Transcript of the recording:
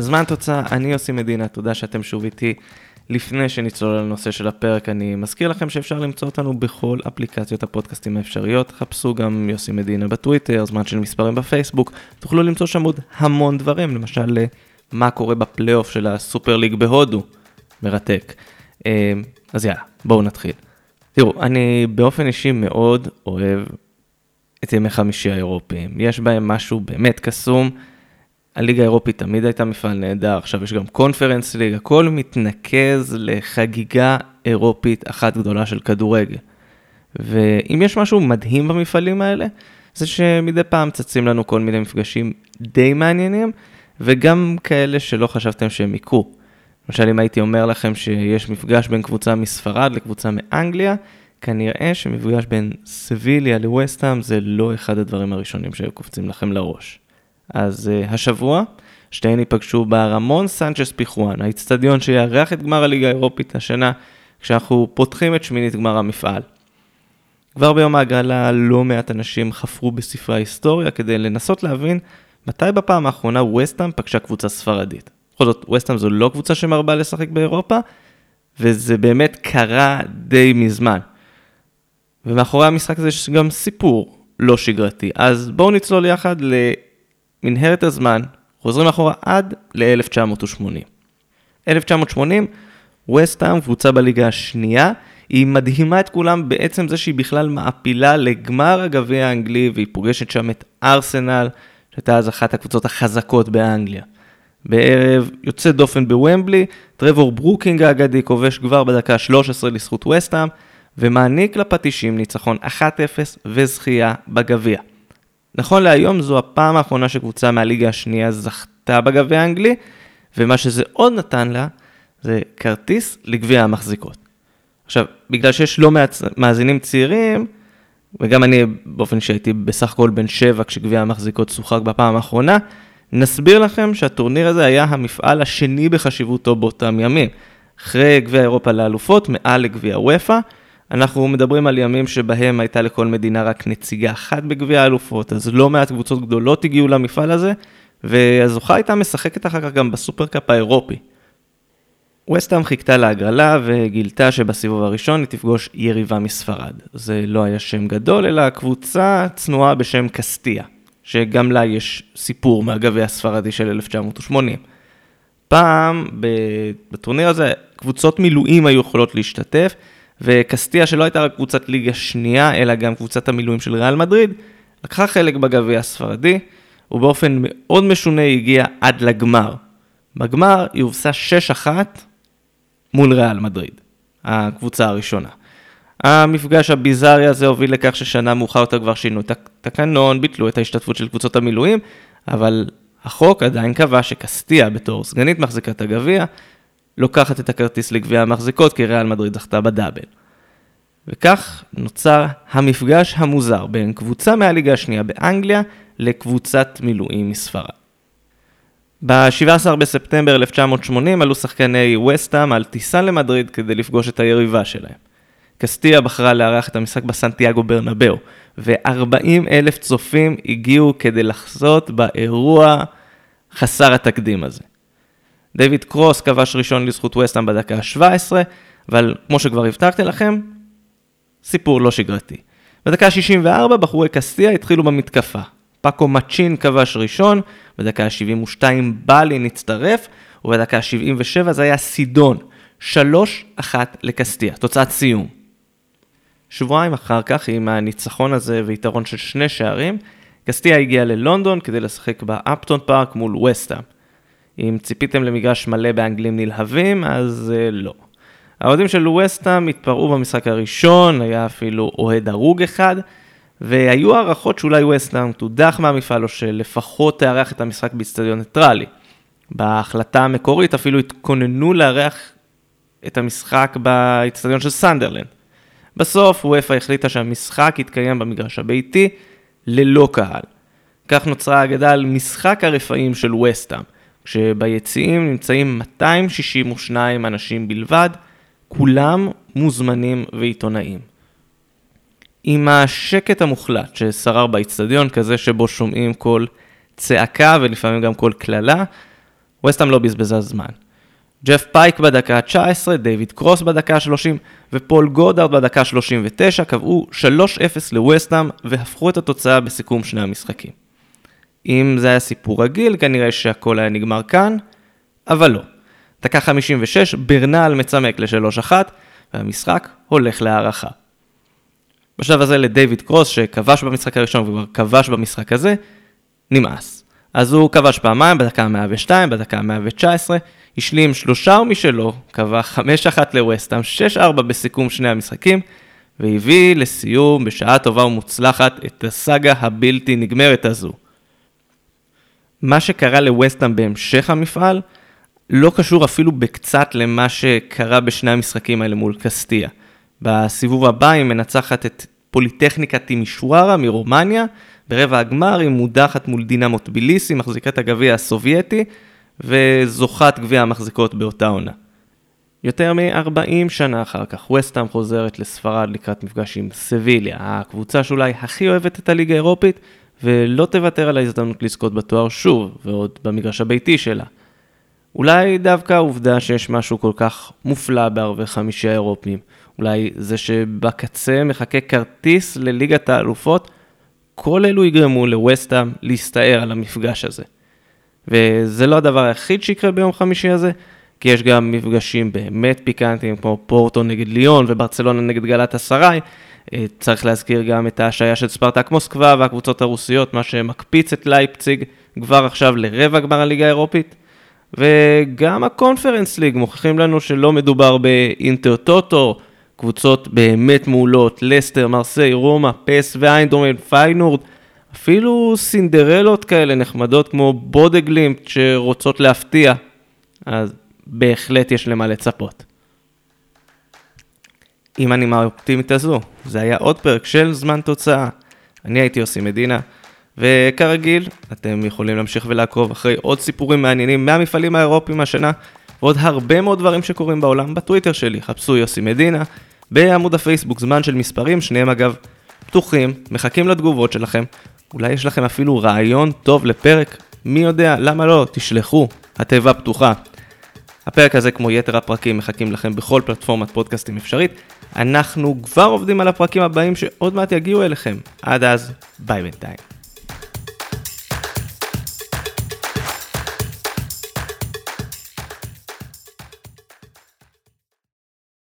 זמן תוצאה, אני יוסי מדינה, תודה שאתם שוב איתי. לפני שנצלול לנושא של הפרק, אני מזכיר לכם שאפשר למצוא אותנו בכל אפליקציות הפודקאסטים האפשריות. חפשו גם יוסי מדינה בטוויטר, זמן של מספרים בפייסבוק, תוכלו למצוא שם עוד המון דברים, למשל מה קורה בפלייאוף של הסופר ליג בהודו, מרתק. אה, אז יאללה, בואו נתחיל. תראו, אני באופן אישי מאוד אוהב את ימי חמישי האירופיים. יש בהם משהו באמת קסום. הליגה האירופית תמיד הייתה מפעל נהדר, עכשיו יש גם קונפרנס ליג, הכל מתנקז לחגיגה אירופית אחת גדולה של כדורגל. ואם יש משהו מדהים במפעלים האלה, זה שמדי פעם צצים לנו כל מיני מפגשים די מעניינים, וגם כאלה שלא חשבתם שהם יקרו. למשל, אם הייתי אומר לכם שיש מפגש בין קבוצה מספרד לקבוצה מאנגליה, כנראה שמפגש בין סביליה לווסטהאם זה לא אחד הדברים הראשונים שהיו קופצים לכם לראש. אז uh, השבוע, שתיהן ייפגשו ברמון סנצ'ס פיחואן, האיצטדיון שיארח את גמר הליגה האירופית השנה, כשאנחנו פותחים את שמינית גמר המפעל. כבר ביום ההגרלה לא מעט אנשים חפרו בספרי ההיסטוריה כדי לנסות להבין מתי בפעם האחרונה ווסטהאם פגשה קבוצה ספרדית. בכל זאת, ווסטהאם זו לא קבוצה שמרבה לשחק באירופה, וזה באמת קרה די מזמן. ומאחורי המשחק הזה יש גם סיפור לא שגרתי. אז בואו נצלול יחד למנהרת הזמן, חוזרים אחורה עד ל-1980. 1980, וסטהאם, קבוצה בליגה השנייה, היא מדהימה את כולם בעצם זה שהיא בכלל מעפילה לגמר הגביע האנגלי, והיא פוגשת שם את ארסנל, שהייתה אז אחת הקבוצות החזקות באנגליה. בערב יוצא דופן בוומבלי, טרבור ברוקינג האגדי כובש כבר בדקה 13 לזכות וסטהאם, ומעניק לפטישים ניצחון 1-0 וזכייה בגביע. נכון להיום זו הפעם האחרונה שקבוצה מהליגה השנייה זכתה בגביע האנגלי, ומה שזה עוד נתן לה זה כרטיס לגביע המחזיקות. עכשיו, בגלל שיש לא מעט מאזינים צעירים, וגם אני באופן שהייתי בסך הכל בן 7 כשגביע המחזיקות שוחק בפעם האחרונה, נסביר לכם שהטורניר הזה היה המפעל השני בחשיבותו באותם ימים. אחרי גביע אירופה לאלופות, מעל לגביע וופא, אנחנו מדברים על ימים שבהם הייתה לכל מדינה רק נציגה אחת בגביע האלופות, אז לא מעט קבוצות גדולות הגיעו למפעל הזה, והזוכה הייתה משחקת אחר כך גם בסופרקאפ האירופי. וסטהאם חיכתה להגרלה וגילתה שבסיבוב הראשון היא תפגוש יריבה מספרד. זה לא היה שם גדול, אלא קבוצה צנועה בשם קסטיה, שגם לה יש סיפור מהגביע הספרדי של 1980. פעם בטורניר הזה קבוצות מילואים היו יכולות להשתתף, וקסטיה שלא הייתה רק קבוצת ליגה שנייה, אלא גם קבוצת המילואים של ריאל מדריד, לקחה חלק בגביע הספרדי, ובאופן מאוד משונה הגיעה עד לגמר. בגמר היא הובסה 6-1 מול ריאל מדריד, הקבוצה הראשונה. המפגש הביזארי הזה הוביל לכך ששנה מאוחר יותר כבר שינו את התקנון, ביטלו את ההשתתפות של קבוצות המילואים, אבל החוק עדיין קבע שקסטיה בתור סגנית מחזיקת הגביע, לוקחת את הכרטיס לגביע המחזיקות, כי ריאל מדריד זכתה בדאבל. וכך נוצר המפגש המוזר בין קבוצה מהליגה השנייה באנגליה לקבוצת מילואים מספרד. ב-17 בספטמבר 1980 עלו שחקני וסטאם על טיסה למדריד כדי לפגוש את היריבה שלהם. קסטיה בחרה לארח את המשחק בסנטיאגו ברנבאו, ו-40 אלף צופים הגיעו כדי לחזות באירוע חסר התקדים הזה. דיוויד קרוס כבש ראשון לזכות וסטאם בדקה ה-17, אבל כמו שכבר הבטחתי לכם, סיפור לא שגרתי. בדקה ה-64 בחורי קסטיה התחילו במתקפה. פאקו מצ'ין כבש ראשון, בדקה ה-72 בלין הצטרף, ובדקה ה-77 זה היה סידון. 3-1 לקסטיה, תוצאת סיום. שבועיים אחר כך, עם הניצחון הזה ויתרון של שני שערים, קסטיה הגיעה ללונדון כדי לשחק באפטון פארק מול וסטהאם. אם ציפיתם למגרש מלא באנגלים נלהבים, אז uh, לא. האוהדים של וסטהאם התפרעו במשחק הראשון, היה אפילו אוהד הרוג אחד, והיו הערכות שאולי וסטהאם תודח מהמפעל או שלפחות תארח את המשחק באיצטדיון ניטרלי. בהחלטה המקורית אפילו התכוננו לארח את המשחק באיצטדיון של סנדרלנד. בסוף וופא החליטה שהמשחק יתקיים במגרש הביתי ללא קהל. כך נוצרה אגדה על משחק הרפאים של וסטהאם, כשביציעים נמצאים 262 אנשים בלבד, כולם מוזמנים ועיתונאים. עם השקט המוחלט ששרר באיצטדיון, כזה שבו שומעים כל צעקה ולפעמים גם כל קללה, וסטהאם לא בזבזה זמן. ג'ף פייק בדקה ה-19, דיוויד קרוס בדקה ה-30 ופול גודארד בדקה ה-39 קבעו 3-0 לווסטהאם והפכו את התוצאה בסיכום שני המשחקים. אם זה היה סיפור רגיל, כנראה שהכל היה נגמר כאן, אבל לא. דקה 56, ברנל מצמק ל-3-1, והמשחק הולך להארכה. בשלב הזה לדיוויד קרוס, שכבש במשחק הראשון וכבר כבש במשחק הזה, נמאס. אז הוא כבש פעמיים, בדקה ה-102, בדקה ה-119, השלים שלושה משלו, קבע 5-1 לווסטהאם, 6-4 בסיכום שני המשחקים, והביא לסיום בשעה טובה ומוצלחת את הסאגה הבלתי נגמרת הזו. מה שקרה לווסטהאם בהמשך המפעל, לא קשור אפילו בקצת למה שקרה בשני המשחקים האלה מול קסטיה. בסיבוב הבא היא מנצחת את פוליטכניקה טימישוארה מרומניה, ברבע הגמר היא מודחת מול דינמו טביליסי, מחזיקת הגביע הסובייטי, וזוכת גביע המחזיקות באותה עונה. יותר מ-40 שנה אחר כך, וסטאם חוזרת לספרד לקראת מפגש עם סביליה, הקבוצה שאולי הכי אוהבת את הליגה האירופית, ולא תוותר על ההזדמנות לזכות בתואר שוב, ועוד במגרש הביתי שלה. אולי דווקא העובדה שיש משהו כל כך מופלא בערבי חמישי האירופים, אולי זה שבקצה מחכה כרטיס לליגת האלופות, כל אלו יגרמו לווסטהאם להסתער על המפגש הזה. וזה לא הדבר היחיד שיקרה ביום חמישי הזה, כי יש גם מפגשים באמת פיקנטיים, כמו פורטו נגד ליון וברצלונה נגד גלת אסריי. אה, צריך להזכיר גם את ההשעיה של ספרטק מוסקבה והקבוצות הרוסיות, מה שמקפיץ את לייפציג כבר עכשיו לרבע גמר הליגה האירופית. וגם הקונפרנס ליג מוכיחים לנו שלא מדובר באינטר טוטו, קבוצות באמת מעולות, לסטר, מרסיי, רומא, פ.ס.וו איינדהובן, פיינורד, אפילו סינדרלות כאלה נחמדות כמו בודו/גלימט שרוצות להפתיע, אז בהחלט יש למה לצפות. עם הנימה האופטימית הזו, זה היה עוד פרק של זמן תוצאה. אני הייתי יוסי מדינה, וכרגיל, אתם יכולים להמשיך ולעקוב אחרי עוד סיפורים מעניינים מהמפעלים האירופיים השנה, ועוד הרבה מאוד דברים שקורים בעולם. בטוויטר שלי, חפשו יוסי מדינה, בעמוד הפייסבוק זמן של מספרים, שניהם אגב פתוחים, מחכים לתגובות שלכם, אולי יש לכם אפילו רעיון טוב לפרק, מי יודע, למה לא, תשלחו, התיבה פתוחה. הפרק הזה, כמו יתר הפרקים, מחכים לכם בכל פלטפורמת פודקאסטים אפשרית. אנחנו כבר עובדים על הפרקים הבאים שעוד מעט יגיעו אליכם. עד אז, ביי בינתיים.